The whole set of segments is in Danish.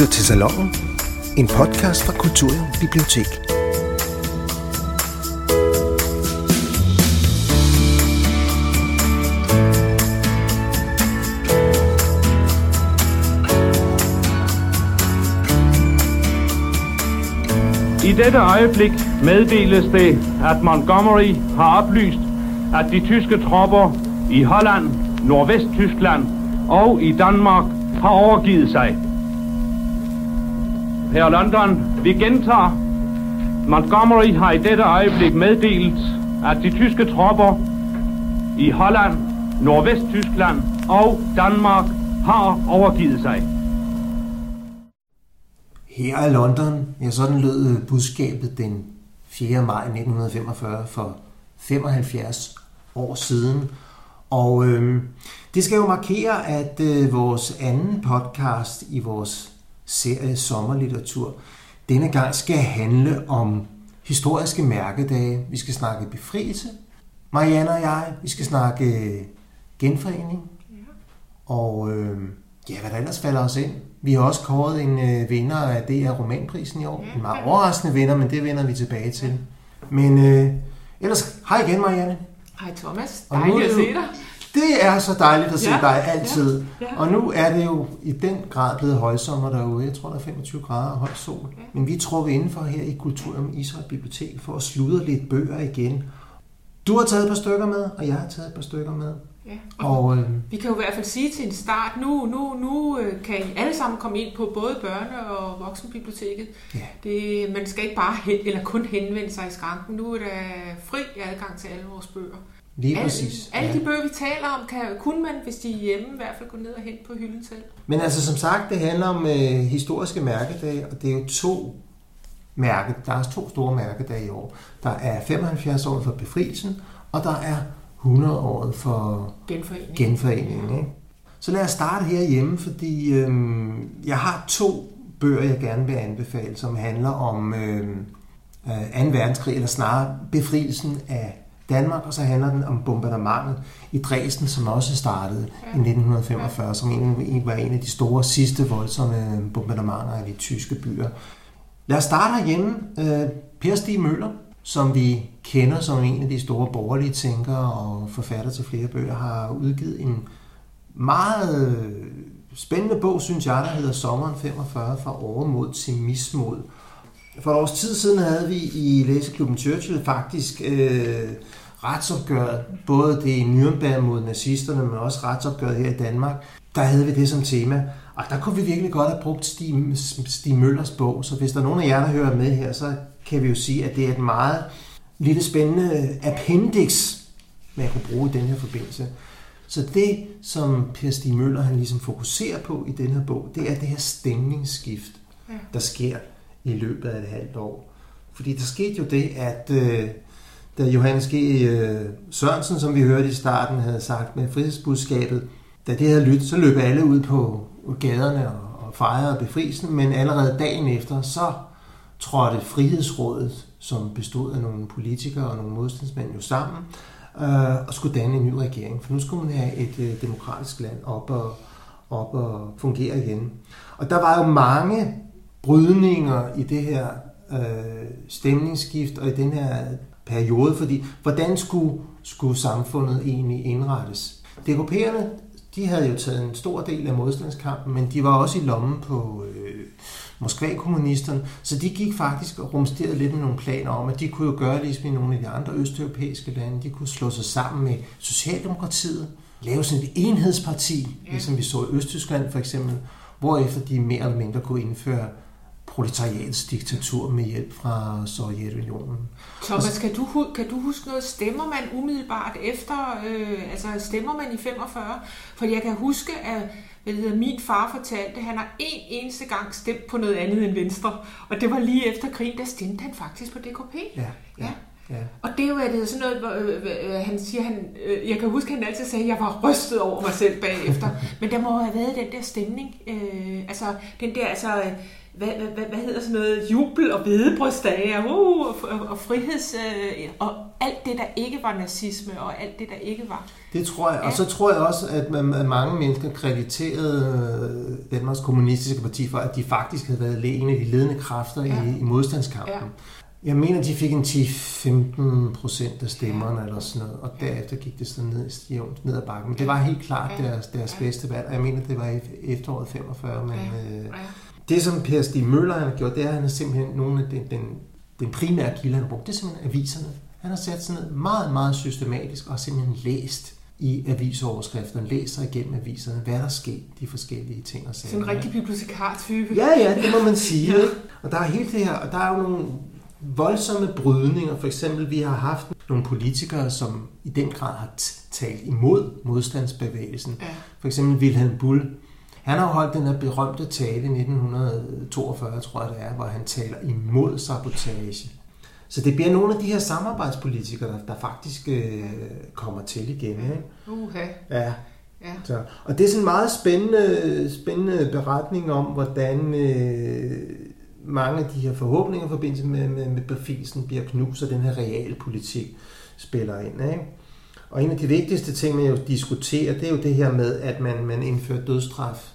lytter til Salongen, en podcast fra Kulturium Bibliotek. I dette øjeblik meddeles det, at Montgomery har oplyst, at de tyske tropper i Holland, Nordvesttyskland og i Danmark har overgivet sig. Her London, vi gentager. Montgomery har i dette øjeblik meddelt, at de tyske tropper i Holland, Nordvesttyskland og Danmark har overgivet sig. Her er London. Ja, sådan lød budskabet den 4. maj 1945 for 75 år siden. Og øh, det skal jo markere, at øh, vores anden podcast i vores serie Sommerlitteratur denne gang skal handle om historiske mærkedage. Vi skal snakke befrielse, Marianne og jeg. Vi skal snakke genforening. Og øh, ja, hvad der ellers falder os ind. Vi har også kåret en øh, vinder af DR Romanprisen i år. En meget overraskende vinder, men det vender vi tilbage til. Men øh, ellers, hej igen Marianne. Hej Thomas, dejligt at se dig. Det er så dejligt at se Ja, dig altid. ja, ja. Og nu er det jo i den grad blevet højsommer derude. Jeg tror, der er 25 grader og høj sol. Ja. Men vi er trukket indenfor her i Kulturum Ishøj Bibliotek for at sludre lidt bøger igen. Du har taget et par stykker med, og jeg har taget et par stykker med. Ja. Og øh, Vi kan jo i hvert fald sige til en start, nu, nu, nu øh, kan I alle sammen komme ind på både børne- og voksenbiblioteket. Ja. Det, man skal ikke bare hen, eller kun henvende sig i skranken. Nu er der fri adgang til alle vores bøger. Lige alle, præcis. Alle ja. de bøger, vi taler om, kan, kunne man, hvis de er hjemme, i hvert fald gå ned og hente på hylden selv. Men altså som sagt, det handler om øh, historiske mærkedage, og det er jo to mærke, der er to store mærkedage i år. Der er 75 år for befrielsen, og der er 100 år for Genforening. genforeningen. Ikke? Så lad os starte herhjemme, fordi øhm, jeg har to bøger, jeg gerne vil anbefale, som handler om øhm, øh, 2. verdenskrig, eller snarere befrielsen af Danmark, og så handler den om bombardementet i Dresden, som også startede ja. i 1945, som en, var en af de store sidste voldsomme bombardementer af de tyske byer. Lad os starte herhjemme. Øh, per Stig Møller, som vi kender som en af de store borgerlige tænkere og forfatter til flere bøger, har udgivet en meget spændende bog, synes jeg, der hedder Sommeren 45 fra overmod til mismod. For et års tid siden havde vi i læseklubben Churchill faktisk øh, retsopgøret, både det i Nürnberg mod nazisterne, men også retsopgøret her i Danmark. Der havde vi det som tema, og der kunne vi virkelig godt have brugt Stig, Stig Møllers bog, så hvis der er nogen af jer, der hører med her, så kan vi jo sige, at det er et meget lille spændende appendix, man kunne bruge i den her forbindelse. Så det, som Per Stig Møller han ligesom fokuserer på i den her bog, det er det her stemningsskift, Ja. der sker i løbet af et halvt år. Fordi der skete jo det, at øh, da Johannes G. Sørensen, som vi hørte i starten, havde sagt med frihedsbudskabet, da det havde lyttet, så løb alle ud på gaderne og, og fejrede befrielsen, men allerede dagen efter, så trådte Frihedsrådet, som bestod af nogle politikere og nogle modstandsmænd jo sammen, øh, og skulle danne en ny regering. For nu skulle man have et øh, demokratisk land op og, op og fungere igen. Og der var jo mange brydninger i det her øh, stemningsskift og i den her periode, fordi hvordan skulle, skulle samfundet egentlig indrettes? DKP'erne, de havde jo taget en stor del af modstandskampen, men de var også i lommen på øh, Moskva-kommunisterne, så de gik faktisk og rumsterede lidt med nogle planer om, at de kunne jo gøre ligesom i nogle af de andre østeuropæiske lande, de kunne slå sig sammen med Socialdemokratiet, lave sådan et enhedsparti, Ja. ligesom vi så i Østtyskland for eksempel, hvorefter de mere eller mindre kunne indføre proletariatets diktatur med hjælp fra Sovjetunionen. Thomas, kan du, kan du huske noget? Stemmer man umiddelbart efter, øh, altså stemmer man i 45? For jeg kan huske, at hvad hedder, min far fortalte, at han har en eneste gang stemt på noget andet end Venstre. Og det var lige efter krigen, der stemte han faktisk på DKP. Ja, ja, ja. Og det er jo det sådan noget, hvor, øh, øh, han siger, han, øh, jeg kan huske, at han altid sagde, at jeg var rystet over mig selv bagefter. Men der må have været den der stemning, øh, altså den der, altså, hvad, hvad, hvad, hvad hedder sådan noget, jubel og hvedebrystdage, og, uh, og, og, friheds, øh, og alt det, der ikke var nazisme, og alt det, der ikke var. Det tror jeg. Og så tror jeg også, at, man, at mange mennesker krediterede øh, Danmarks Kommunistiske Parti for, at de faktisk havde været en af de ledende kræfter ja. i, i modstandskampen. Ja. Jeg mener, de fik en 10-15 procent af stemmerne eller sådan noget, og derefter gik det så ned, jævnt ned ad bakken. Det var helt klart deres, deres bedste valg, og jeg mener, det var i efteråret 45, men... Øh. Det, som Per Stig Møller har gjort, det er, at han har simpelthen nogle af den, den, den primære kilde, han har brugt, det er simpelthen aviserne. Han har sat sig ned meget, meget systematisk og simpelthen læst i avisoverskrifterne, læser igennem aviserne, hvad der sker, de forskellige ting og sager. Sådan en rigtig bibliotekar-type. Ja, ja, det må man sige. ja. Og der er helt det her, og der er jo nogle voldsomme brydninger. For eksempel, vi har haft nogle politikere, som i den grad har talt imod modstandsbevægelsen. Ja. For eksempel Wilhelm Bull. Han har holdt den her berømte tale i 1942, tror jeg det er, hvor han taler imod sabotage. Så det bliver nogle af de her samarbejdspolitikere, der, der faktisk øh, kommer til igen. Ikke? Okay. Ja. Ja. Så, og det er sådan en meget spændende, spændende beretning om, hvordan øh, mange af de her forhåbninger i forbindelse med, med, med befrielsen bliver knust, og den her realpolitik spiller ind. Ikke? Og en af de vigtigste ting, man jo diskuterer, det er jo det her med, at man, man indfører dødstraf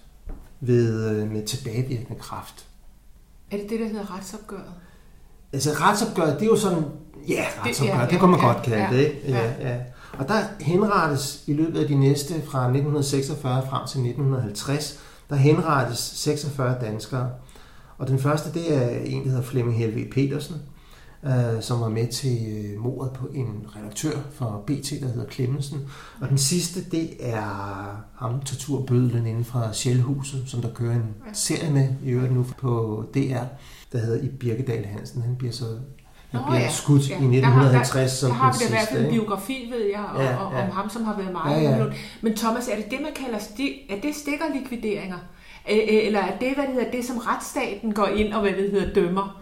ved, øh, med tilbagevirkende kraft. Er det det, der hedder retsopgøret? Altså retsopgøret, det er jo sådan, ja, retsopgøret, det, ja, det kan man ja, godt kalde ja, det, ikke? Ja, ja. Og der henrettes i løbet af de næste, fra 1946 frem til 1950, der henrettes 46 danskere. Og den første, det er en, der hedder Flemming Helve Petersen, øh, som var med til øh, mordet på en redaktør for BT, der hedder Klemmensen. Og den sidste, det er ham, torturbødlen inden fra Sjælhuset, som der kører en serie med i øvrigt nu på DR, der hedder I Birkedal Hansen. Han bliver så han bliver ja. skudt ja. i 1950 som der, der har vi da i hvert fald en biografi, ved jeg, ja, ja. om ham, som har været meget ja, ja. Men Thomas, er det det, man kalder sti- er det stikkerlikvideringer? Eller er det, hvad det hedder, det som retsstaten går ind og hvad det hedder, dømmer?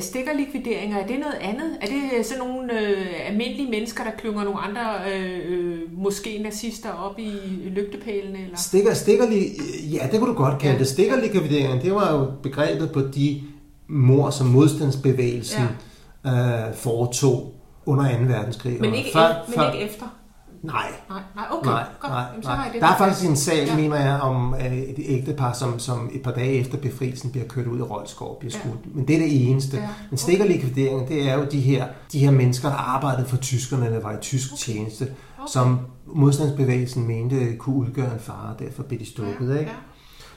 Stikkerlikvideringer, er det noget andet? Er det sådan nogle øh, almindelige mennesker, der klynger nogle andre, øh, måske nazister op i lygtepælene? Eller? Stikker, stikkerlig, ja, det kunne du godt kalde ja. det. Stikkerlikvideringer, det var jo begrebet på de mor, som modstandsbevægelsen ja. øh, foretog under 2. verdenskrig. Men ikke, før, men før, ikke efter? Nej. Nej, nej okay. Nej, Godt. nej, Jamen, så nej. Det, der er faktisk en sag, ja. mener jeg, om øh, et ægtepar, som, som et par dage efter befrielsen bliver kørt ud i Rolskov bliver skudt. Ja. Men det er det eneste. Ja. Men stikkerlikvideringen, det er jo de her, de her mennesker, der arbejdede for tyskerne, eller var i tysk okay. tjeneste, okay. som modstandsbevægelsen mente kunne udgøre en fare, derfor blev de stukket. Ja. Ikke? Ja.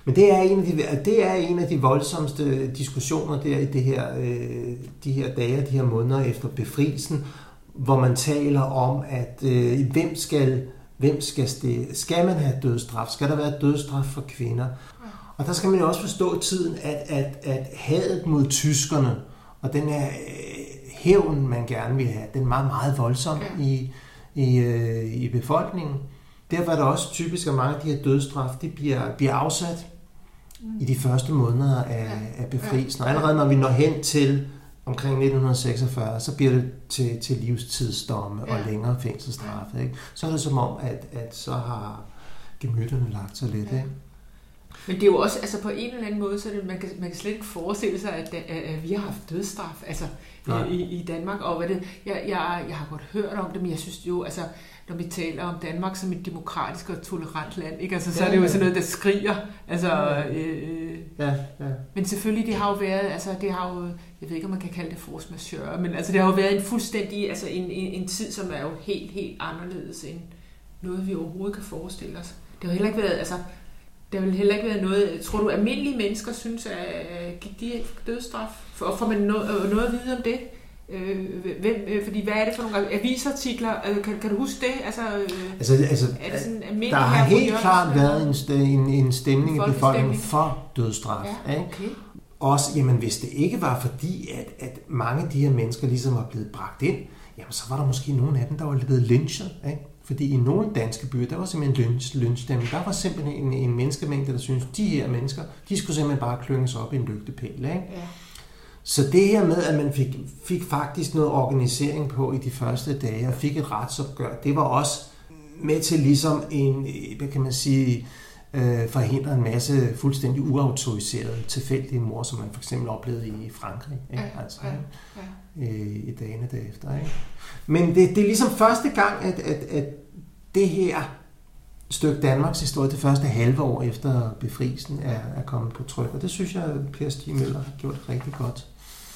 Men det er en af de, det er en af de voldsomste diskussioner der i det her, øh, de her dage, de her måneder efter befrielsen, hvor man taler om, at øh, hvem skal hvem skal, det, skal man have dødsstraf? Skal der være dødsstraf for kvinder? Og der skal man jo også forstå tiden, at, at, at hadet mod tyskerne, og den her øh, hævn, man gerne vil have, den er meget, meget voldsom ja. i, i, øh, i befolkningen. Derfor er det også typisk, at mange af de her dødsstraf, de bliver, bliver afsat i de første måneder af, ja. af befrielsen. Og allerede når vi når hen til omkring 1946, så bliver det til, til livstidsdomme ja. og længere fængselsstraffe. Ikke? Så er det som om, at, at så har gemytterne lagt sig lidt. Ja. Ikke? Men det er jo også, altså på en eller anden måde, så det, man, kan, man kan slet ikke forestille sig, at, at, vi har haft dødsstraf altså, i, i Danmark. Og hvad det, jeg, jeg, jeg har godt hørt om det, men jeg synes jo, altså, når vi taler om Danmark som et demokratisk og tolerant land, ikke? Altså, så ja, er det jo sådan noget, der skriger. Altså, ja. Øh, ja, ja. Men selvfølgelig, det har jo været, altså, det har jo, jeg ved ikke, om man kan kalde det force majeure, men altså, det har jo været en fuldstændig, altså en, en, en tid, som er jo helt, helt anderledes end noget, vi overhovedet kan forestille os. Det har heller ikke været, altså, det vil heller ikke være noget, tror du, almindelige mennesker synes, at gik de dødsstraf? For, får man noget, noget at vide om det? Øh, hvem, øh, fordi hvad er det for nogle avisartikler? Øh, kan, kan du huske det? Altså, øh, altså, altså er det sådan der har helt klart været en, en, en stemning i befolkningen for dødsstraf. Ja, okay. Ikke? Også, jamen, hvis det ikke var fordi, at, at mange af de her mennesker ligesom var blevet bragt ind, jamen, så var der måske nogle af dem, der var blevet lynchet. Ikke? Fordi i nogle danske byer, der var simpelthen lynch, lynchtstemning. Der var simpelthen en, en menneskemængde, der syntes, de her mennesker, de skulle simpelthen bare klynges op i en lygtepæl. Ikke? Ja. Så det her med, at man fik, fik faktisk noget organisering på i de første dage, og fik et retsopgør, det var også med til ligesom en, hvad kan man sige, øh, forhindre en masse fuldstændig uautoriserede, tilfældige mor, som man for eksempel oplevede i Frankrig. Ikke? Ja, altså, ja, ja. Øh, i dagene derefter. Ikke? Men det, det er ligesom første gang, at, at, at det her stykke Danmarks historie, det første halve år efter befrielsen, er, er kommet på tryk. Og det synes jeg, Per Stig Møller har gjort rigtig godt.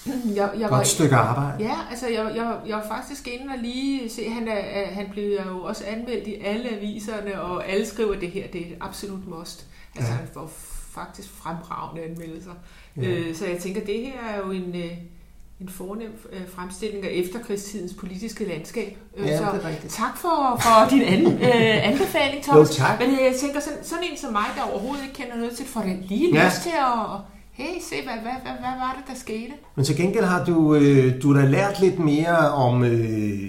Jeg, jeg Godt stykke arbejde. Ja, altså jeg, jeg, jeg var faktisk inde og lige se, han, er, han blev jo også anmeldt i alle aviserne, og alle skriver, at det her det er et absolut must. Altså Ja. han får faktisk fremragende anmeldelser. Ja. Øh, så jeg tænker, det her er jo en, øh, en fornem øh, fremstilling af efterkrigstidens politiske landskab. Ja, så tak for, for din an, øh, anbefaling, Thomas. Jo, tak. Men jeg tænker, sådan, sådan en som mig, der overhovedet ikke kender noget til får den lige Ja. lyst til at... Hey, se, hvad, hvad, hvad, hvad var det, der skete? Men til gengæld har du, øh, du da lært lidt mere om øh,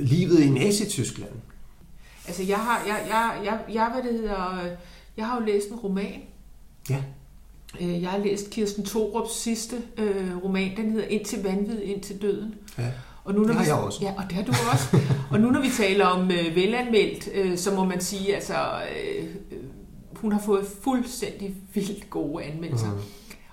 livet i Nazi-Tyskland. Altså, jeg har, jeg, jeg, jeg, jeg, hvad det hedder, øh, jeg har jo læst en roman. Ja. Øh, Jeg har læst Kirsten Thorups sidste øh, roman, den hedder Indtil vanvid, indtil døden. ja. Og nu, når Det har vi, jeg også. Ja, og det har du også. og nu når vi taler om øh, velanmeldt, øh, så må man sige, altså, øh, hun har fået fuldstændig vildt gode anmeldelser. Mm.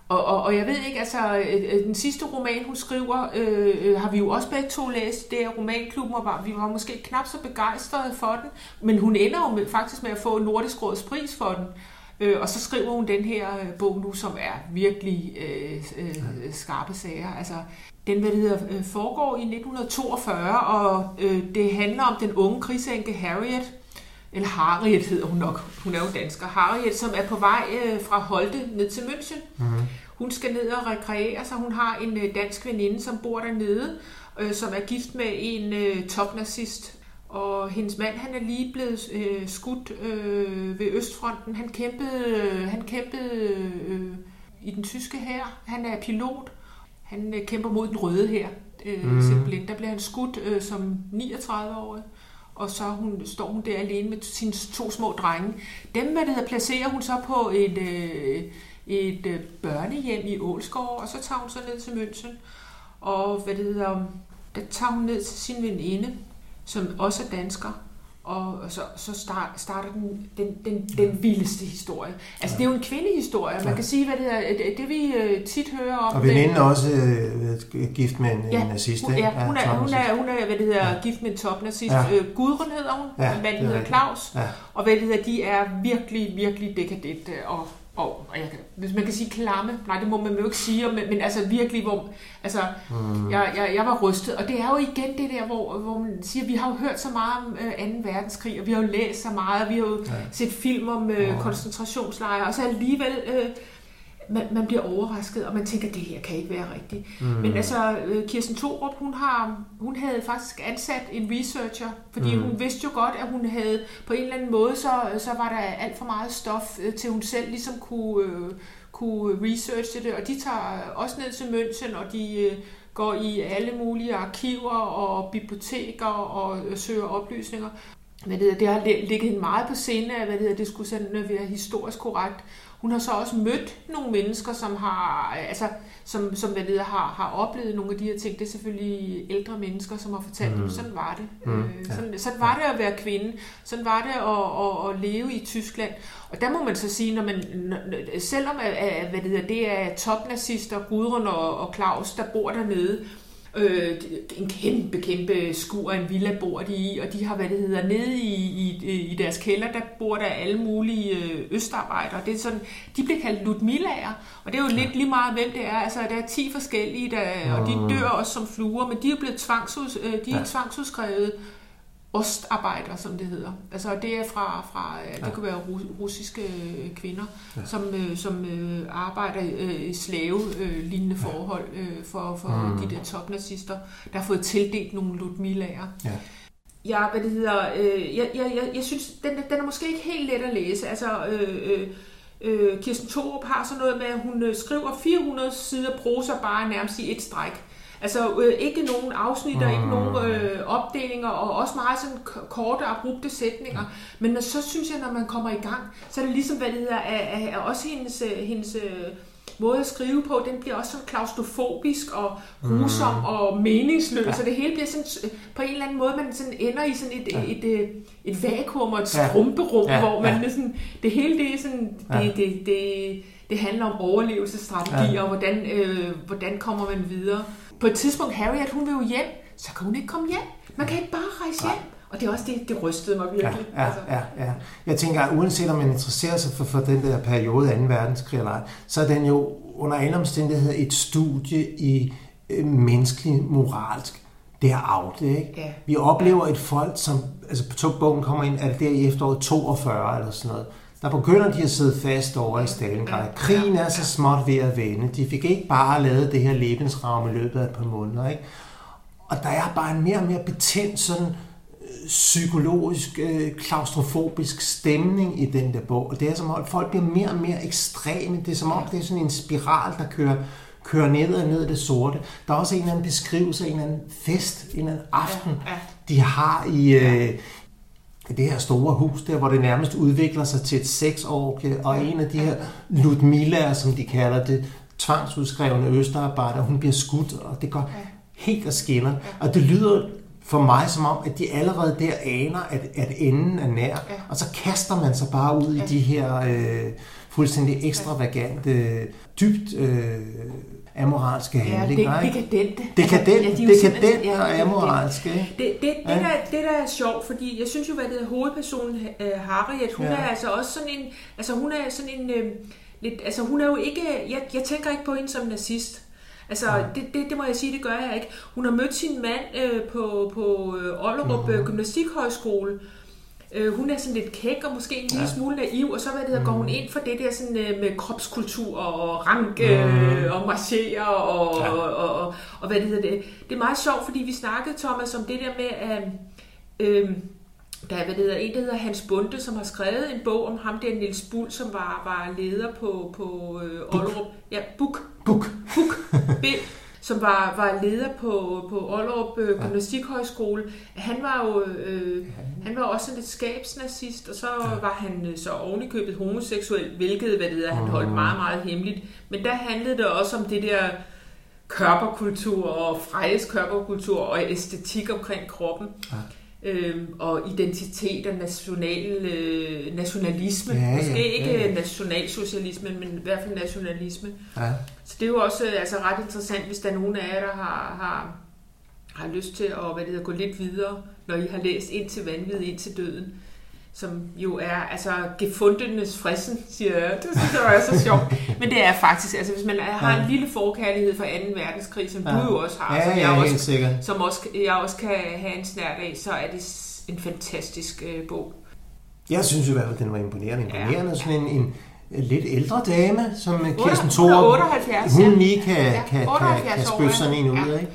Og, og, og jeg ved ikke, altså, øh, øh, den sidste roman, hun skriver, øh, øh, har vi jo også begge to læst. Det er romanklubben, og var, vi var måske knap så begejstrede for den. Men hun ender jo med, faktisk med at få Nordisk Råds pris for den. Øh, og så skriver hun den her bog nu, som er virkelig øh, øh, skarpe sager. Altså, den hvad det hedder, foregår i 1942, og øh, det handler om den unge krigsenke Harriet, eller Harriet hedder hun nok, hun er jo dansker, Harriet, som er på vej øh, fra Holte ned til München. Mm-hmm. Hun skal ned og rekreere sig. Hun har en øh, dansk veninde, som bor dernede, øh, som er gift med en øh, topnazist. Og hendes mand, han er lige blevet øh, skudt øh, ved Østfronten. Han kæmpede, øh, han kæmpede øh, i den tyske hær. Han er pilot. Han øh, kæmper mod den røde her. Øh, mm. simpelthen. Der bliver han skudt øh, som 39-årig. Og så hun, står hun der alene med sine to små drenge. Dem, hvad det hedder, placerer hun så på et, øh, et øh, børnehjem i Ålskov, og så tager hun så ned til München. Og hvad det hedder, der tager hun ned til sin veninde, som også er dansker, og så, så start, starter den, den, den, den vildeste historie. Altså, det er jo en kvindehistorie. Man kan sige, hvad det er, det, det vi øh, tit hører om. Og veninden er også øh, gift med en, ja, nazist, hun, ikke? ja, hun er, hun er, hun er, hvad det hedder, ja. gift med en topnazist. Ja. Ja. Øh, Gudrun hedder hun, Ja, ja, manden hedder. Claus. Ja. Og hvad det hedder, de er virkelig, virkelig dekadente og og, og jeg kan, hvis man kan sige klamme, nej det må man jo ikke sige, men, men altså virkelig, hvor, altså, mm. jeg, jeg, jeg var rystet, og det er jo igen det der, hvor, hvor man siger, vi har jo hørt så meget om øh, 2. verdenskrig, og vi har jo læst så meget, og vi har jo ja. set film om øh, koncentrationslejre, og så alligevel, øh, man, man bliver overrasket, og man tænker, det her kan ikke være rigtigt. Mm. Men altså, øh, Kirsten Thorup, hun, har, hun havde faktisk ansat en researcher, fordi mm. hun vidste jo godt, at hun havde på en eller anden måde, så, så var der alt for meget stof øh, til hun selv ligesom kunne, øh, kunne researche det, og de tager også ned til München, og de øh, går i alle mulige arkiver og biblioteker og søger oplysninger. Hvad det, hedder, det har li- ligget hende meget på scene, at hvad det, hedder, det skulle sådan være historisk korrekt. Hun har så også mødt nogle mennesker, som har, altså, som, som hvad hedder, har, har oplevet nogle af de her ting. Det er selvfølgelig ældre mennesker, som har fortalt mm. dem, sådan var det. Mm. Øh, sådan, sådan var det at være kvinde. Sådan var det at, at, at leve i Tyskland. Og der må man så sige, når man, selvom at, hvad det, hedder, det er topnazister, Gudrun og, og Claus, der bor dernede, Øh, en kæmpe, kæmpe skur af en villa bor de i, og de har, hvad det hedder, nede i, i, i deres kælder, der bor der alle mulige øh, østarbejdere. Det er sådan, de bliver kaldt Ludmillaer, og det er jo lidt lige meget, hvem det er. Altså, der er 10 forskellige, der, og de dør også som fluer, men de er blevet tvangshus, øh, de er tvangsudskrevet ostarbejdere, som det hedder. Altså det er fra, fra ja. det kunne være ru- russiske øh, kvinder, ja. som, øh, som øh, arbejder øh, i slave-lignende øh, forhold øh, for, for mm. de der topnazister, der har fået tildelt nogle Ludmillaer. Ja. Ja, hvad det hedder, øh, jeg, jeg, jeg, jeg synes, den, den er måske ikke helt let at læse. Altså, øh, øh, øh, Kirsten Thorup har sådan noget med, at hun øh, skriver 400 sider prosa bare nærmest i et stræk. Altså øh, ikke nogen afsnitter, mm. ikke nogen øh, opdelinger, og også meget sådan korte, abrupte sætninger. Mm. Men når, så synes jeg, når man kommer i gang, så er det ligesom, hvad det hedder, er, er, er også hendes, øh, hendes, øh, måde at skrive på, den bliver også sådan klaustrofobisk og grusom mm. og meningsløs, ja. så det hele bliver sådan, på en eller anden måde, man sådan ender i sådan et, ja. et, et, et, vakuum og et skrumperum, ja. hvor man ja. sådan, det hele det er sådan, det, ja. det, det, det, det handler om overlevelsesstrategier, ja. og hvordan, øh, hvordan kommer man videre. På et tidspunkt, Harriet, hun vil jo hjem, så kan hun ikke komme hjem. Man kan ikke bare rejse hjem. Og det er også det, det rystede mig virkelig. Ja, ja, altså. ja, ja. Jeg tænker, at uanset om man interesserer sig for, for den der periode af 2. verdenskrig eller ej, så er den jo under alle omstændigheder et studie i øh, menneskelig moralsk det er out, ikke? Ja. Vi oplever et folk, som, altså på togbogen kommer ind, er det der i efteråret 42 eller sådan noget, der begynder de at sidde fast over i Stalingrad. Krigen er så småt ved at vende. De fik ikke bare lavet det her lebensramme i løbet af et par måneder, ikke? Og der er bare en mere og mere betændt sådan psykologisk, øh, klaustrofobisk stemning i den der bog. Og det er som om, folk bliver mere og mere ekstreme. Det er som om, det er sådan en spiral, der kører, kører ned og ned det sorte. Der er også en eller anden beskrivelse af en eller anden fest, en eller anden aften, de har i, øh, i det her store hus der, hvor det nærmest udvikler sig til et seksårige, og en af de her Ludmilla, som de kalder det, tvangsudskrevne østarbejder, hun bliver skudt, og det går helt og skinner. Og det lyder for mig som om, at de allerede der aner, at, at enden er nær, ja. og så kaster man sig bare ud ja. i de her øh, fuldstændig ekstravagante, dybt øh, amoralske ja, handlinger. Det, dekadente. Dekadente, altså, ja, dekadente ja, og amoralske. Det, det, det, ja. der, det der er sjovt, fordi jeg synes jo, hvad det er hovedpersonen uh, Harriet, hun ja. er altså også sådan en, altså hun er sådan en, uh, lidt, altså hun er jo ikke, jeg, jeg tænker ikke på hende som nazist. Altså, ja. det, det, det må jeg sige, det gør jeg ikke. Hun har mødt sin mand øh, på, på øh, Ollerup mm-hmm. Gymnastikhøjskole. Øh, hun er sådan lidt kæk og måske en lille ja. smule naiv, og så hvad det hedder, mm. går hun ind for det der sådan, øh, med kropskultur og rank øh, mm. og marchere og, ja. og, og, og, og hvad det hedder det. Det er meget sjovt, fordi vi snakkede, Thomas, om det der med, at øh, der er hvad hedder, en, der hedder Hans Bunde, som har skrevet en bog om ham der Niels Bull, som var, var leder på, på øh, Ollerup. Ja, Buk. Buk. Buk. B, som var, var leder på, på Ollerup øh, Gymnastikhøjskole. Han var jo øh, han var også en lidt skabsnazist, og så var han øh, så ovenikøbet homoseksuel, hvilket hvad det hedder, han holdt meget, meget hemmeligt. Men der handlede det også om det der körperkultur og frejes körperkultur og æstetik omkring kroppen. Ja øh, og identitet og national, øh, nationalisme. Ja, Måske ja, ikke ja, ja. nationalsocialisme, men i hvert fald nationalisme. Ja. Så det er jo også altså, ret interessant, hvis der er nogen af jer, der har, har, har lyst til at hvad det hedder, gå lidt videre, når I har læst Ind til vanvid, ind til døden som jo er altså gefundenes frissen, siger jeg. Det synes jeg er så sjovt. Men det er faktisk, altså hvis man har en lille forkærlighed for 2. verdenskrig, som ja. du jo også har, ja, som, jeg ja, også, sikkert. som også, jeg også kan have en snært af, så er det en fantastisk øh, bog. Jeg synes i hvert fald, den var imponerende. Imponerende, ja. sådan en, en, lidt ældre dame, som Kirsten Thor, hun lige kan, ja, kan, kan, kan spøge sådan en ud, ja. ikke?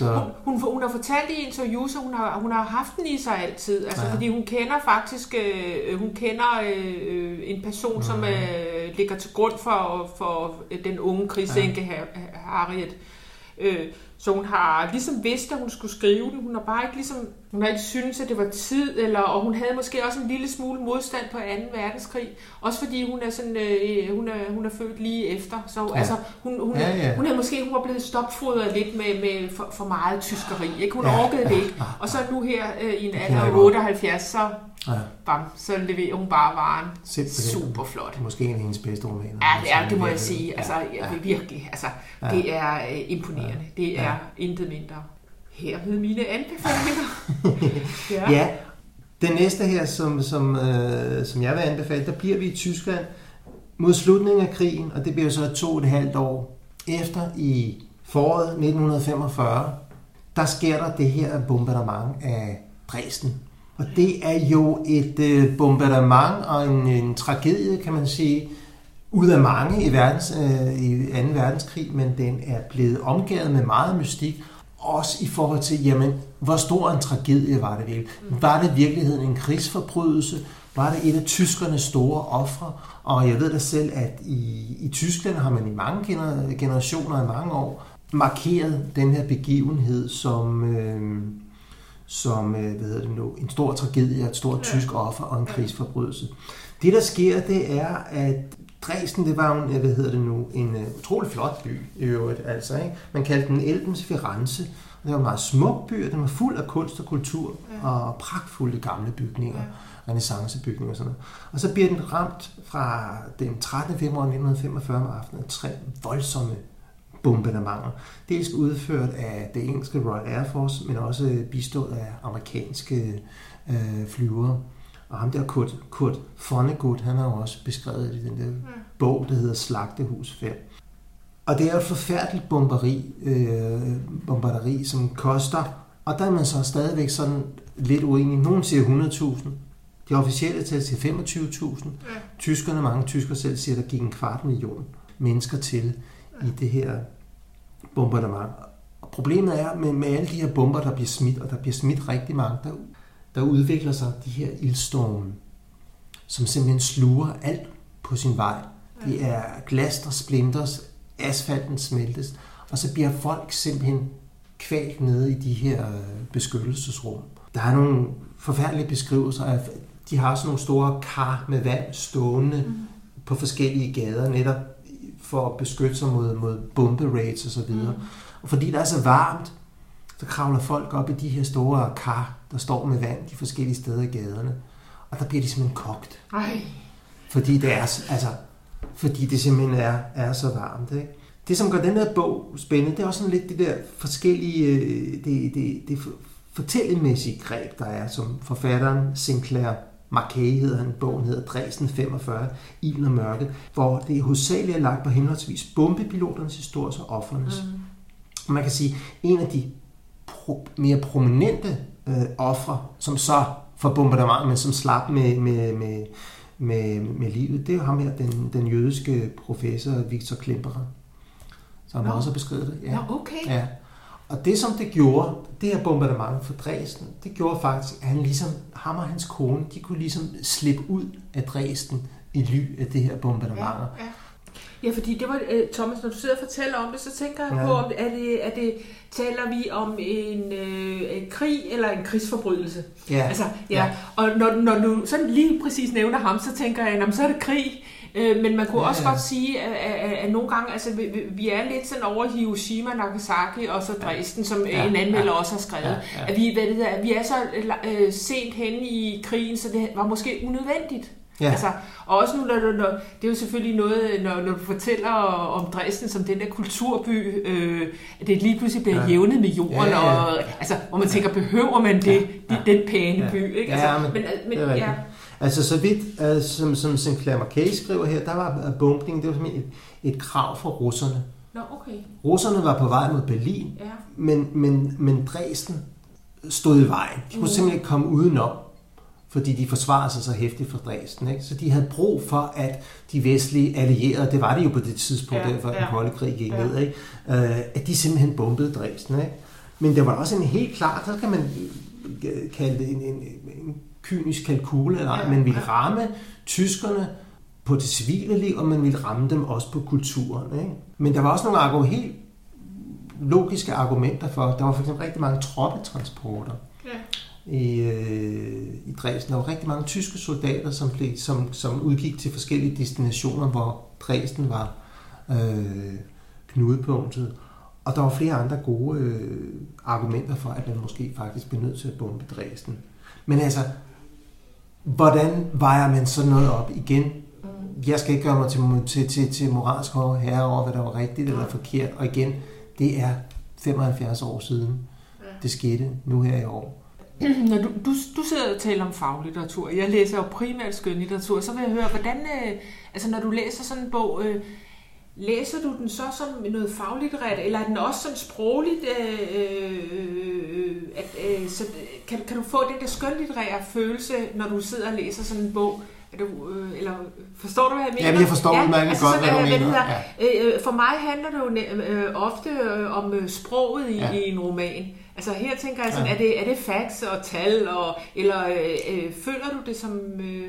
Så... Hun, hun, hun har fortalt i interviews, at hun har, hun har haft den i sig altid, altså ja. fordi hun kender faktisk øh, hun kender øh, en person, mm. som øh, ligger til grund for, for den unge krigsænke ja. Harriet. Øh, så hun har ligesom vidst, at hun skulle skrive den. Hun har bare ikke ligesom, hun har ikke syntes, at det var tid, eller, og hun havde måske også en lille smule modstand på 2. verdenskrig. Også fordi hun er sådan, øh, hun, er, hun er født lige efter. Så ja. altså, hun, hun, ja, ja. hun er måske hun var blevet stopfodret lidt med, med for, for meget tyskeri. Ikke? Hun ja, orkede det ikke. Og så nu her øh, i en alder af 78, så Ja. Bam, så leverer hun bare varen. Simpelthen. Super flot. Måske en af hendes bedste romaner. Ja, det, er, det må jeg sige. Altså, ja. virkelig. Altså, ja. Det er uh, imponerende. Ja. Det er ja. intet mindre. Her med mine anbefalinger. ja. ja. Den næste her, som, som, øh, som jeg vil anbefale, der bliver vi i Tyskland mod slutningen af krigen, og det bliver så to og et halvt år efter i foråret 1945, der sker der det her bombardement af Dresden og det er jo et øh, bombardement og en, en tragedie, kan man sige, ud af mange i, verdens, øh, i 2. verdenskrig, men den er blevet omgivet med meget mystik, også i forhold til, jamen, hvor stor en tragedie var det virkelig? Var det i virkeligheden en krigsforbrydelse? Var det et af tyskernes store ofre? Og jeg ved da selv, at i, i Tyskland har man i mange generationer, i mange år, markeret den her begivenhed som... Øh, som øh, hvad hedder det nu, en stor tragedie, et stort tysk offer og en krigsforbrydelse. Det, der sker, det er, at Dresden, det var jo, en, hvad hedder det nu, en uh, utrolig flot by i øvrigt, altså, ikke? Man kaldte den Elbens Firenze, og det var en meget smuk by, og den var fuld af kunst og kultur, ja. og pragtfulde gamle bygninger, ja. renaissancebygninger og sådan noget. Og så bliver den ramt fra den 13. februar 1945 om aftenen af tre voldsomme bombardementer. Dels udført af det engelske Royal Air Force, men også bistået af amerikanske øh, flyvere. Og ham der Kurt, Kurt Vonnegut, han har jo også beskrevet i den der bog, der hedder Slagtehus 5. Og det er et forfærdeligt bomberi, øh, bombarderi, som koster, og der er man så stadigvæk sådan lidt uenig. Nogen siger 100.000, de officielle tal siger 25.000. Ja. Tyskerne, mange tyskere selv siger, der gik en kvart million mennesker til. I det her bombardement. Og problemet er med, med alle de her bomber, der bliver smidt, og der bliver smidt rigtig mange, der, der udvikler sig de her ildstorme, som simpelthen sluger alt på sin vej. Det er glas, der splinters, asfalten smeltes, og så bliver folk simpelthen kvalt nede i de her øh, beskyttelsesrum. Der er nogle forfærdelige beskrivelser af, de har sådan nogle store kar med vand stående mm. på forskellige gader, netop for at beskytte sig mod, mod bomberaids og så videre. Mm. Og fordi det er så varmt, så kravler folk op i de her store kar, der står med vand de forskellige steder i gaderne. Og der bliver de simpelthen kogt. Ej. Fordi det er, altså, fordi det simpelthen er, er så varmt. Ikke? Det, som gør den her bog spændende, det er også sådan lidt det der forskellige, øh, det, det, det fortællemæssige greb, der er, som forfatteren Sinclair Marquet hedder han, bogen hedder Dresden 45, Ilden og Mørket, hvor det hovedsageligt er lagt på henholdsvis bombepiloternes historie og offrenes. Mm. Man kan sige, en af de pro, mere prominente øh, ofre, som så for bombardement, men som slap med, med, med, med, med livet, det er jo ham her, den, den jødiske professor Victor Klemperer, som Nå. også har beskrevet det. Ja. Nå, okay. Ja. Og det, som det gjorde, det her bombardement for Dresden, det gjorde faktisk, at han ligesom, ham og hans kone, de kunne ligesom slippe ud af Dresden i ly af det her bombardement. Ja, ja. Ja, fordi det var, øh, Thomas, når du sidder og fortæller om det, så tænker jeg Ja. på, om er det, er det, taler vi om en, øh, en krig eller en krigsforbrydelse? Ja. Altså, ja. Ja. Og når, når du sådan lige præcis nævner ham, så tænker jeg, "Nå, så er det krig. Øh, men man kunne Ja, også ja. godt sige, at, at, at nogle gange, altså vi, vi- er lidt sådan over Hiroshima, Nagasaki og så Dresden, som Ja, en anmelder ja. også har skrevet. Ja, ja. At, vi, hvad det hedder, vi er så øh, sent henne i krigen, så det var måske unødvendigt. Ja. Altså, og også nu, når når, det er jo selvfølgelig noget, når, når du fortæller om Dresden som den der kulturby, øh, at det lige pludselig bliver Ja. ja. jævnet med jorden, Ja, ja, ja. og altså, hvor man tænker, behøver man det, Ja, ja. den pæne Ja. by, ikke? Ja, Altså, men men, men, det er ja. Altså så vidt, uh, som, som Sinclair Marquet skriver her, der var uh, bombning, det var simpelthen et, et krav fra russerne. Nå, okay. Russerne var på vej mod Berlin, Ja. men, men, men Dresden stod i vejen. De kunne Mm. simpelthen ikke komme udenom, fordi de forsvarede sig så hæftigt for Dresden. Ikke? Så de havde brug for, at de vestlige allierede, det var det jo på det tidspunkt, Ja, før ja. den kolde krig gik Ja. ned, ikke? Uh, at de simpelthen bombede Dresden. Ikke? Men det var også en helt klart, så kan man øh, kalde det en, en, en kynisk kalkule, eller Ja, man ville ramme tyskerne på det civile liv, og man ville ramme dem også på kulturen. Ikke? Men der var også nogle argu- helt logiske argumenter for, der var for eksempel rigtig mange troppetransporter Ja. I, øh, i Dresden. Der var rigtig mange tyske soldater, som, blev, som, som udgik til forskellige destinationer, hvor Dresden var øh, knudepunktet. Og der var flere andre gode øh, argumenter for, at man måske faktisk blev nødt til at bombe Dresden. Men altså, hvordan vejer man sådan noget op igen? Jeg skal ikke gøre mig til, til, til, til moralsk herre over, hvad der var rigtigt eller forkert. Og igen, det er 75 år siden, det skete nu her i år. Når du, du, du sidder og taler om faglitteratur, jeg læser jo primært skønlitteratur, så vil jeg høre, hvordan, øh, altså når du læser sådan en bog, øh, læser du den så som noget faglitterært, eller er den også sådan sprogligt, øh, øh, at, øh, så, kan, kan du få den der skønlitterære følelse, når du sidder og læser sådan en bog? Er du, øh, eller forstår du, hvad jeg mener? Jamen, jeg forstår udmærket godt, sådan, hvad du øh, mener. hedder, øh, for mig handler det jo øh, ofte øh, om øh, sproget i, Ja. ja. i en roman. Altså her tænker jeg sådan, Ja. er, det, er det facts og tal, og, eller øh, øh, føler du det som... Øh,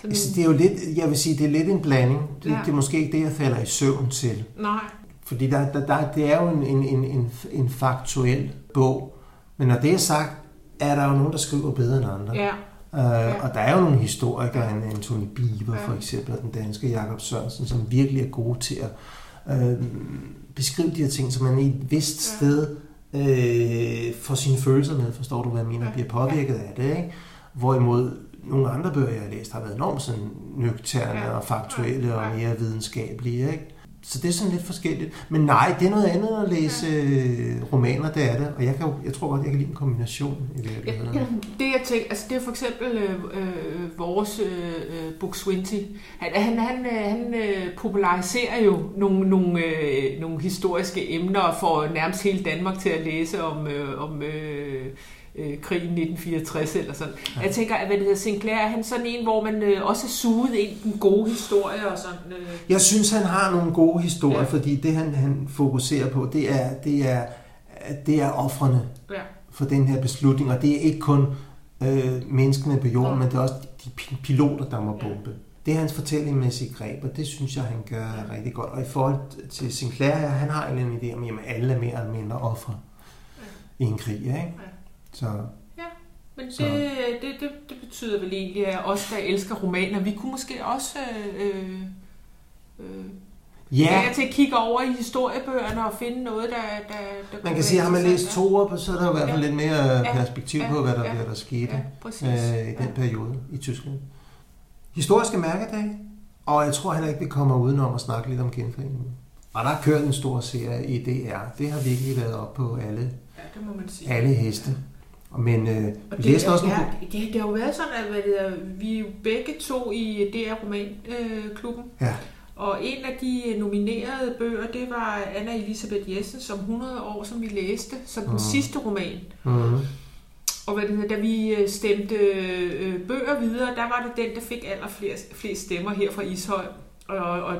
som Altså, det er jo lidt, jeg vil sige, det er lidt en blanding. Det, Ja. det er måske ikke det, jeg falder i søvn til. nej, Fordi der, der, der, det er jo en, en, en, en, en faktuel bog. Men når det er sagt, er der jo nogen, der skriver bedre end andre. ja. Uh, ja. Og der er jo nogle historikere, en Anthony Bieber ja. for eksempel, og den danske Jakob Sørensen, som virkelig er gode til at uh, beskrive de her ting, så man i et vist ja. sted uh, får sine følelser med, forstår du, hvad jeg mener, bliver påvirket af det. Ikke? Hvorimod nogle andre bøger, jeg har læst, har været enormt sådan nøgterne og faktuelle og mere videnskabelige. Ikke? Så det er sådan lidt forskelligt. Men nej, det er noget andet at læse ja. Øh, romaner, det er det. Og jeg, kan, jeg tror godt, jeg kan lide en kombination i virkeligheden. Ja, det jeg tænker, altså det er for eksempel øh, øh, vores øh, Book Swinty. Han, han, han, øh, han øh, populariserer jo nogle, nogle, øh, nogle historiske emner for nærmest hele Danmark til at læse om, øh, om øh, øh, krigen 1964 eller sådan. Ja. Jeg tænker, at hvad det hedder, Sinclair, er han sådan en, hvor man øh, også er suget ind i den gode historie og sådan? Øh. Jeg synes, han har nogle gode historier, ja. fordi det, han, han fokuserer på, det er, det er, det er offrene ja. for den her beslutning, og det er ikke kun øh, menneskene på jorden, ja. men det er også de piloter, der må bombe. Ja. Det er hans fortællingsmæssige greb, og det synes jeg, han gør rigtig godt. Og i forhold til Sinclair, han har en idé om, at alle er mere eller mindre ofre ja. i en krig. Ikke? Ja. Så, ja, men det, det, det, det betyder vel egentlig, at os, der elsker romaner, vi kunne måske også... Øh, øh, Ja. Jeg til at kigge over i historiebøgerne og finde noget, der... der, der man kan sige, at har man læst to år, så er der i hvert fald ja. lidt mere perspektiv ja. på, hvad der, ja. der, der skete ja, øh, i den ja. periode i Tyskland. Historiske mærkedage, og jeg tror heller ikke, vi kommer udenom at snakke lidt om genforeningen. Og der har kørt en stor serie i DR. Det har virkelig været op på alle, ja, det må man sige. alle heste. Ja. Men øh, vi læste også ja, det, det har jo været sådan, at hvad det er, vi er jo begge to i DR Romanklubben. Øh, ja. Og en af de nominerede bøger, det var Anna Elisabeth Jessen som 100 år, som vi læste, som den mm. sidste roman. Mm. Og hvad det hedder, da vi øh, stemte øh, bøger videre, der var det den, der fik allerflest flest stemmer her fra Ishøj. Og, og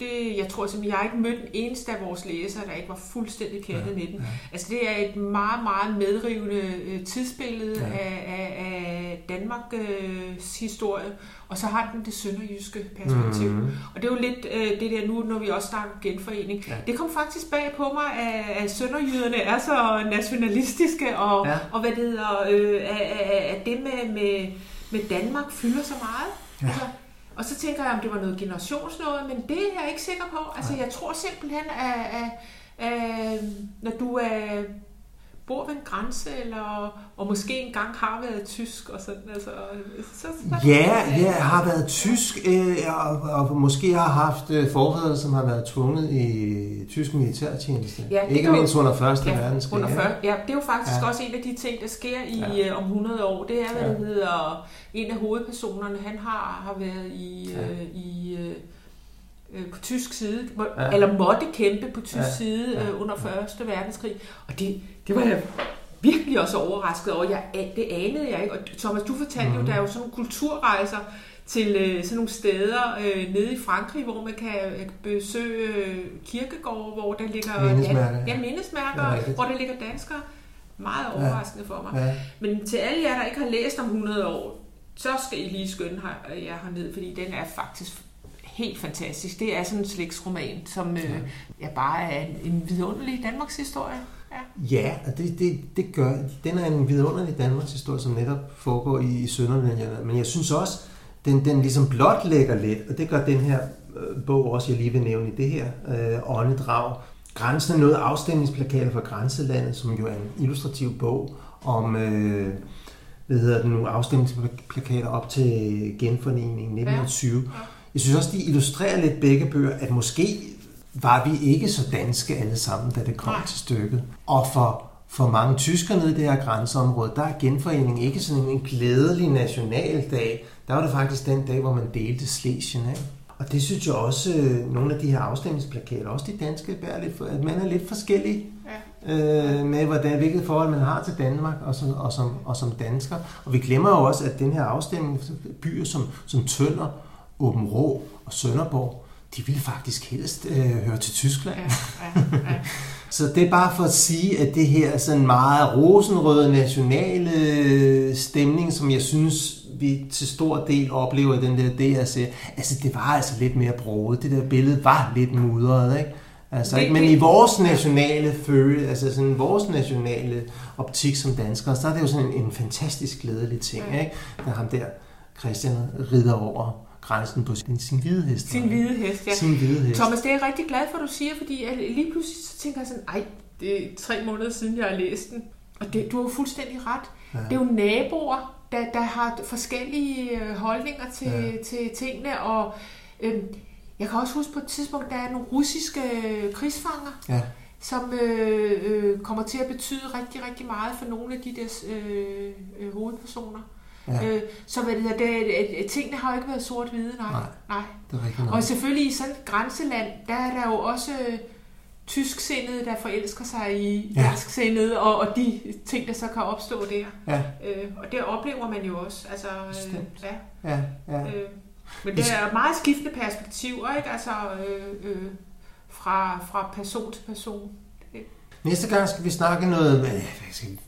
det, jeg tror simpelthen, jeg har ikke mødt en eneste af vores læsere, der ikke var fuldstændig pjattet ja, med den. Ja. Altså det er et meget, meget medrivende øh, tidsbillede ja. af, af, af Danmarks øh, historie, og så har den det sønderjyske perspektiv. Mm. Og det er jo lidt øh, det der nu, når vi også snakker genforening. Ja. Det kom faktisk bag på mig, at, at sønderjyderne er så nationalistiske, og, ja. og hvad det hedder, øh, at, at det med, med, med Danmark fylder så meget. Ja. Altså, og så tænker jeg, om det var noget generationsnået, men det er jeg ikke sikker på. Altså, jeg tror simpelthen, at, at, at når du er bor ved en grænse, eller, og måske engang har været tysk, og sådan, altså, så, så Ja, jeg har været tysk, øh, og, og måske har haft øh, forfædre, som har været tvunget i tysk militærtjeneste. Ja, Ikke mindst under Første ja, verdenskrig. Under før, ja, det er jo faktisk ja. også en af de ting, der sker i ja. øh, om 100 år. Det er, hvad ja. det hedder, en af hovedpersonerne, han har, har været i, ja. øh, i øh, øh, på tysk side, må, ja. eller måtte kæmpe på tysk ja. side ja. Øh, under Første verdenskrig. Og det, det var jeg virkelig også overrasket over. Jeg, det anede jeg ikke. Og Thomas, du fortalte mm. jo, der er jo sådan nogle kulturrejser til øh, sådan nogle steder øh, nede i Frankrig, hvor man kan besøge øh, kirkegårde, hvor der ligger mindesmærker, ja, mindesmærker ja, hvor der ligger danskere. Meget overraskende ja. for mig. Ja. Men til alle jer, der ikke har læst om 100 år, så skal I lige skynde jer herned, fordi den er faktisk helt fantastisk. Det er sådan en slægtsroman, som øh, ja, bare er en, en vidunderlig Danmarks historie. Ja, ja og det, det, det gør, den er en vidunderlig Danmarks historie, som netop foregår i, i Sønderjylland. Men jeg synes også, den, den ligesom blot lægger lidt, og det gør den her øh, bog også, jeg lige vil nævne i det her øh, åndedrag. Grænsen er noget afstemningsplakater for Grænselandet, som jo er en illustrativ bog om, øh, hvad hedder det nu, afstemningsplakater op til genforeningen 1920. Ja. Jeg synes også, de illustrerer lidt begge bøger, at måske var vi ikke så danske alle sammen, da det kom Nej. til stykket. Og for, for mange tyskere nede i det her grænseområde, der er genforening ikke sådan en glædelig nationaldag. Der var det faktisk den dag, hvor man delte Slesien af. Og det synes jeg også, øh, nogle af de her afstemningsplakater, også de danske, bærer lidt for, at man er lidt forskellig ja. øh, med, hvordan, hvilket forhold man har til Danmark og som, og, som, og som dansker. Og vi glemmer jo også, at den her afstemning, byer som, som Tønder, Åben Rå og Sønderborg, de ville faktisk helst øh, høre til Tyskland. Ja, ja, ja. så det er bare for at sige, at det her er sådan meget rosenrøde nationale øh, stemning, som jeg synes, vi til stor del oplever i den der DRC. Altså, det var altså lidt mere broget. Det der billede var lidt mudret, ikke? Altså, ikke? Men i vores nationale følge, altså sådan vores nationale optik som danskere, så er det jo sådan en, en fantastisk glædelig ting, ikke? Der ham der, Christian, rider over grænsen på sin, sin hvide hest. Sin hvide hest, ja. Sin hvide hest. Thomas, det er jeg rigtig glad for, at du siger, fordi jeg lige pludselig så tænker jeg sådan, ej, det er tre måneder siden, jeg har læst den. Og det, du har jo fuldstændig ret. Ja. Det er jo naboer, der, der har forskellige øh, holdninger til, Ja. til tingene, og øh, jeg kan også huske på et tidspunkt, der er nogle russiske øh, krigsfanger, Ja, som øh, øh, kommer til at betyde rigtig, rigtig meget for nogle af de der øh, øh, hovedpersoner. Ja. Øh, så hvad det, hedder, det, øh, tingene har jo ikke været sort-hvide, nej. Nej. nej. det er rigtigt Og selvfølgelig i sådan et grænseland, der er der jo også øh, tysksindede, der forelsker sig i Ja. dansksindede, og, og de ting, der så kan opstå der. Ja, Øh, og det oplever man jo også. Altså, øh, ja, ja, ja. øh, men det er meget skiftende perspektiver, ikke? Altså, øh, øh, fra, fra person til person. Næste gang skal vi snakke noget, øh,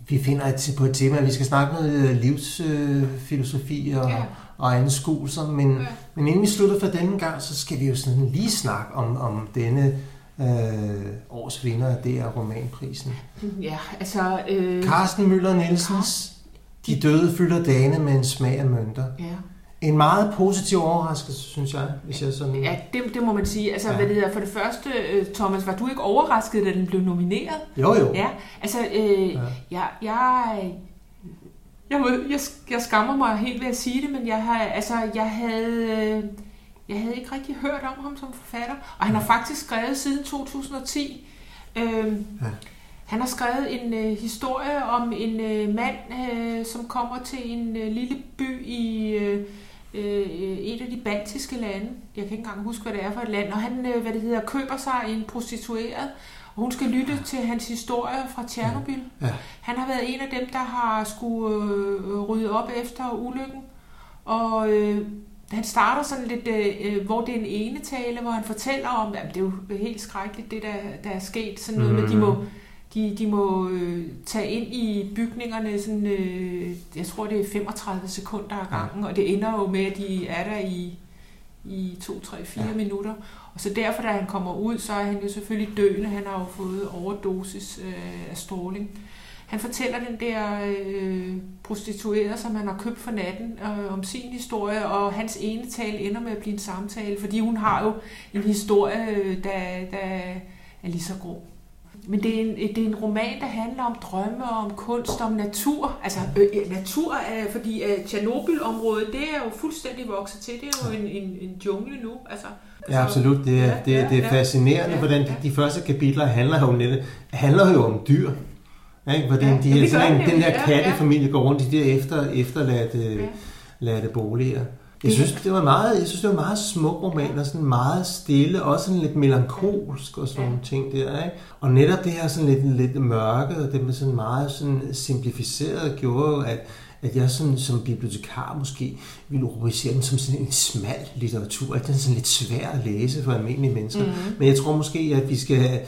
vi- finder et, på et tema, vi skal snakke noget øh, livsfilosofi og, Ja. og anskuelser, men, Ja. men inden vi slutter for denne gang, så skal vi jo sådan lige snakke om, om denne øh, års vinder af DR Romanprisen. Ja, altså... Øh, Carsten Møller Nielsens De døde fylder dagene med en smag af mønter. ja. En meget positiv overraskelse, synes jeg, hvis jeg sådan... Ja, det, det må man sige. Altså, Ja. ja. hvad det hedder, for det første, øh, Thomas, var du ikke overrasket, da den blev nomineret? Jo, jo. Ja, altså, øh, Ja. ja. jeg, jeg, jeg, må, jeg, jeg skammer mig helt ved at sige det, men jeg, har, altså, jeg, havde, øh, jeg havde ikke rigtig hørt om ham som forfatter, og han har faktisk skrevet siden 2010. Øh, Ja. han har skrevet en øh, historie om en øh, mand, øh, som kommer til en øh, lille by i øh, øh, et af de baltiske lande. Jeg kan ikke engang huske, hvad det er for et land. Og han, øh, hvad det hedder, køber sig en prostitueret, og hun skal lytte til hans historie fra Tjernobyl. Ja. Han har været en af dem, der har skulle øh, rydde op efter ulykken. Og øh, han starter sådan lidt, øh, hvor det er en ene tale, hvor han fortæller om, at det er jo helt skrækkeligt, det der, der er sket. Sådan noget mm. med, de må, de, de må øh, tage ind i bygningerne, sådan, øh, jeg tror det er 35 sekunder ad gangen, og det ender jo med, at de er der i, i 2, 3, 4 Ja. ja. minutter. Og så derfor, da han kommer ud, så er han jo selvfølgelig døende. Han har jo fået overdosis øh, af stråling. Han fortæller den der øh, prostituerede, som han har købt for natten, øh, om sin historie, og hans ene tale ender med at blive en samtale, fordi hun har jo en historie, øh, der, der er lige så grå. Men det er, en, det er en roman, der handler om drømme, om kunst, om natur. Altså øh, natur, er, fordi øh, Tjernobyl-området, det er jo fuldstændig vokset til. Det er jo en, en, en jungle nu. Altså, Ja, absolut. Det er, Ja, det, er- ja, det er fascinerende, Ja, hvordan de, ja. de første kapitler handler jo, netop, handler jo om dyr. Ikke? Hvordan Ja, de, ja, sådan, de den der kattefamilie går rundt i de der efter, efterladte Ja. ladte boliger. Jeg synes, det var meget, jeg synes, det var meget smuk roman, og sådan meget stille, også sådan lidt melankolsk og sådan nogle ting der, ikke? Og netop det her sådan lidt, lidt mørke, og det med sådan meget sådan simplificeret, gjorde jo, at, at jeg sådan, som bibliotekar måske ville rubricere den som sådan en smal litteratur, at den er sådan lidt svær at læse for almindelige mennesker. Mhm. Mm-hmm. Men jeg tror måske, at vi skal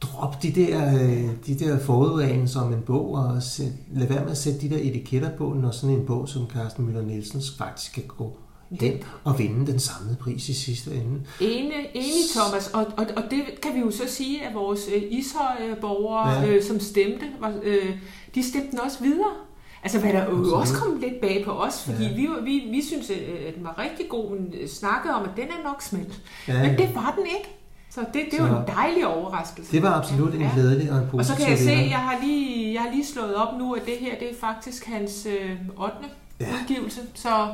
droppe de der, øh, de der forudrenelser om en bog, og sæt, lade være med at sætte de der etiketter på, når sådan en bog som Carsten Møller Nielsens faktisk kan gå hen og vinde den samlede pris i sidste ende. Ene, enig, Thomas. Og, og, og det kan vi jo så sige, at vores øh, Ishøj-borgere, Ja. ja. øh, som stemte, var, øh, de stemte den også videre. Altså, hvad der jo også kom lidt bag på os, fordi Ja. ja. vi, vi, vi synes, øh, at den var rigtig god, men øh, snakkede om, at den er nok smelt. Ja, Ja. Men det var den ikke. Så det, det er jo en dejlig overraskelse. Det var absolut en glædelig og en positiv Og så kan jeg se, at jeg har lige, jeg har lige slået op nu, at det her det er faktisk hans øh, 8. Ja. Ja. udgivelse. Så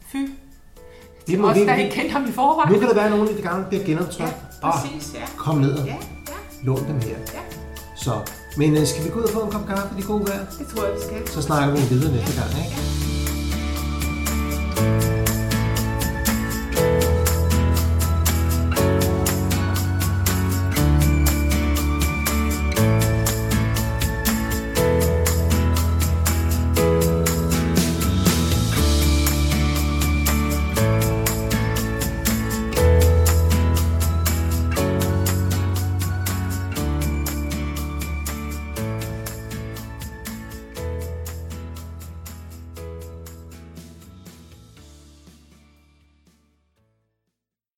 fy. Må- os, vi- der ikke kendte ham i forvejen. Nu kan der være nogen af de gange, der bliver genoptrykt. Ja, Åh, præcis, ja. kom ned og Ja, ja, lån dem her. ja. Så, men øh, skal vi gå ud og få en kop kaffe i det gode vejr? Det tror jeg, vi skal. Så snakker vi videre næste gang, ikke? Ja.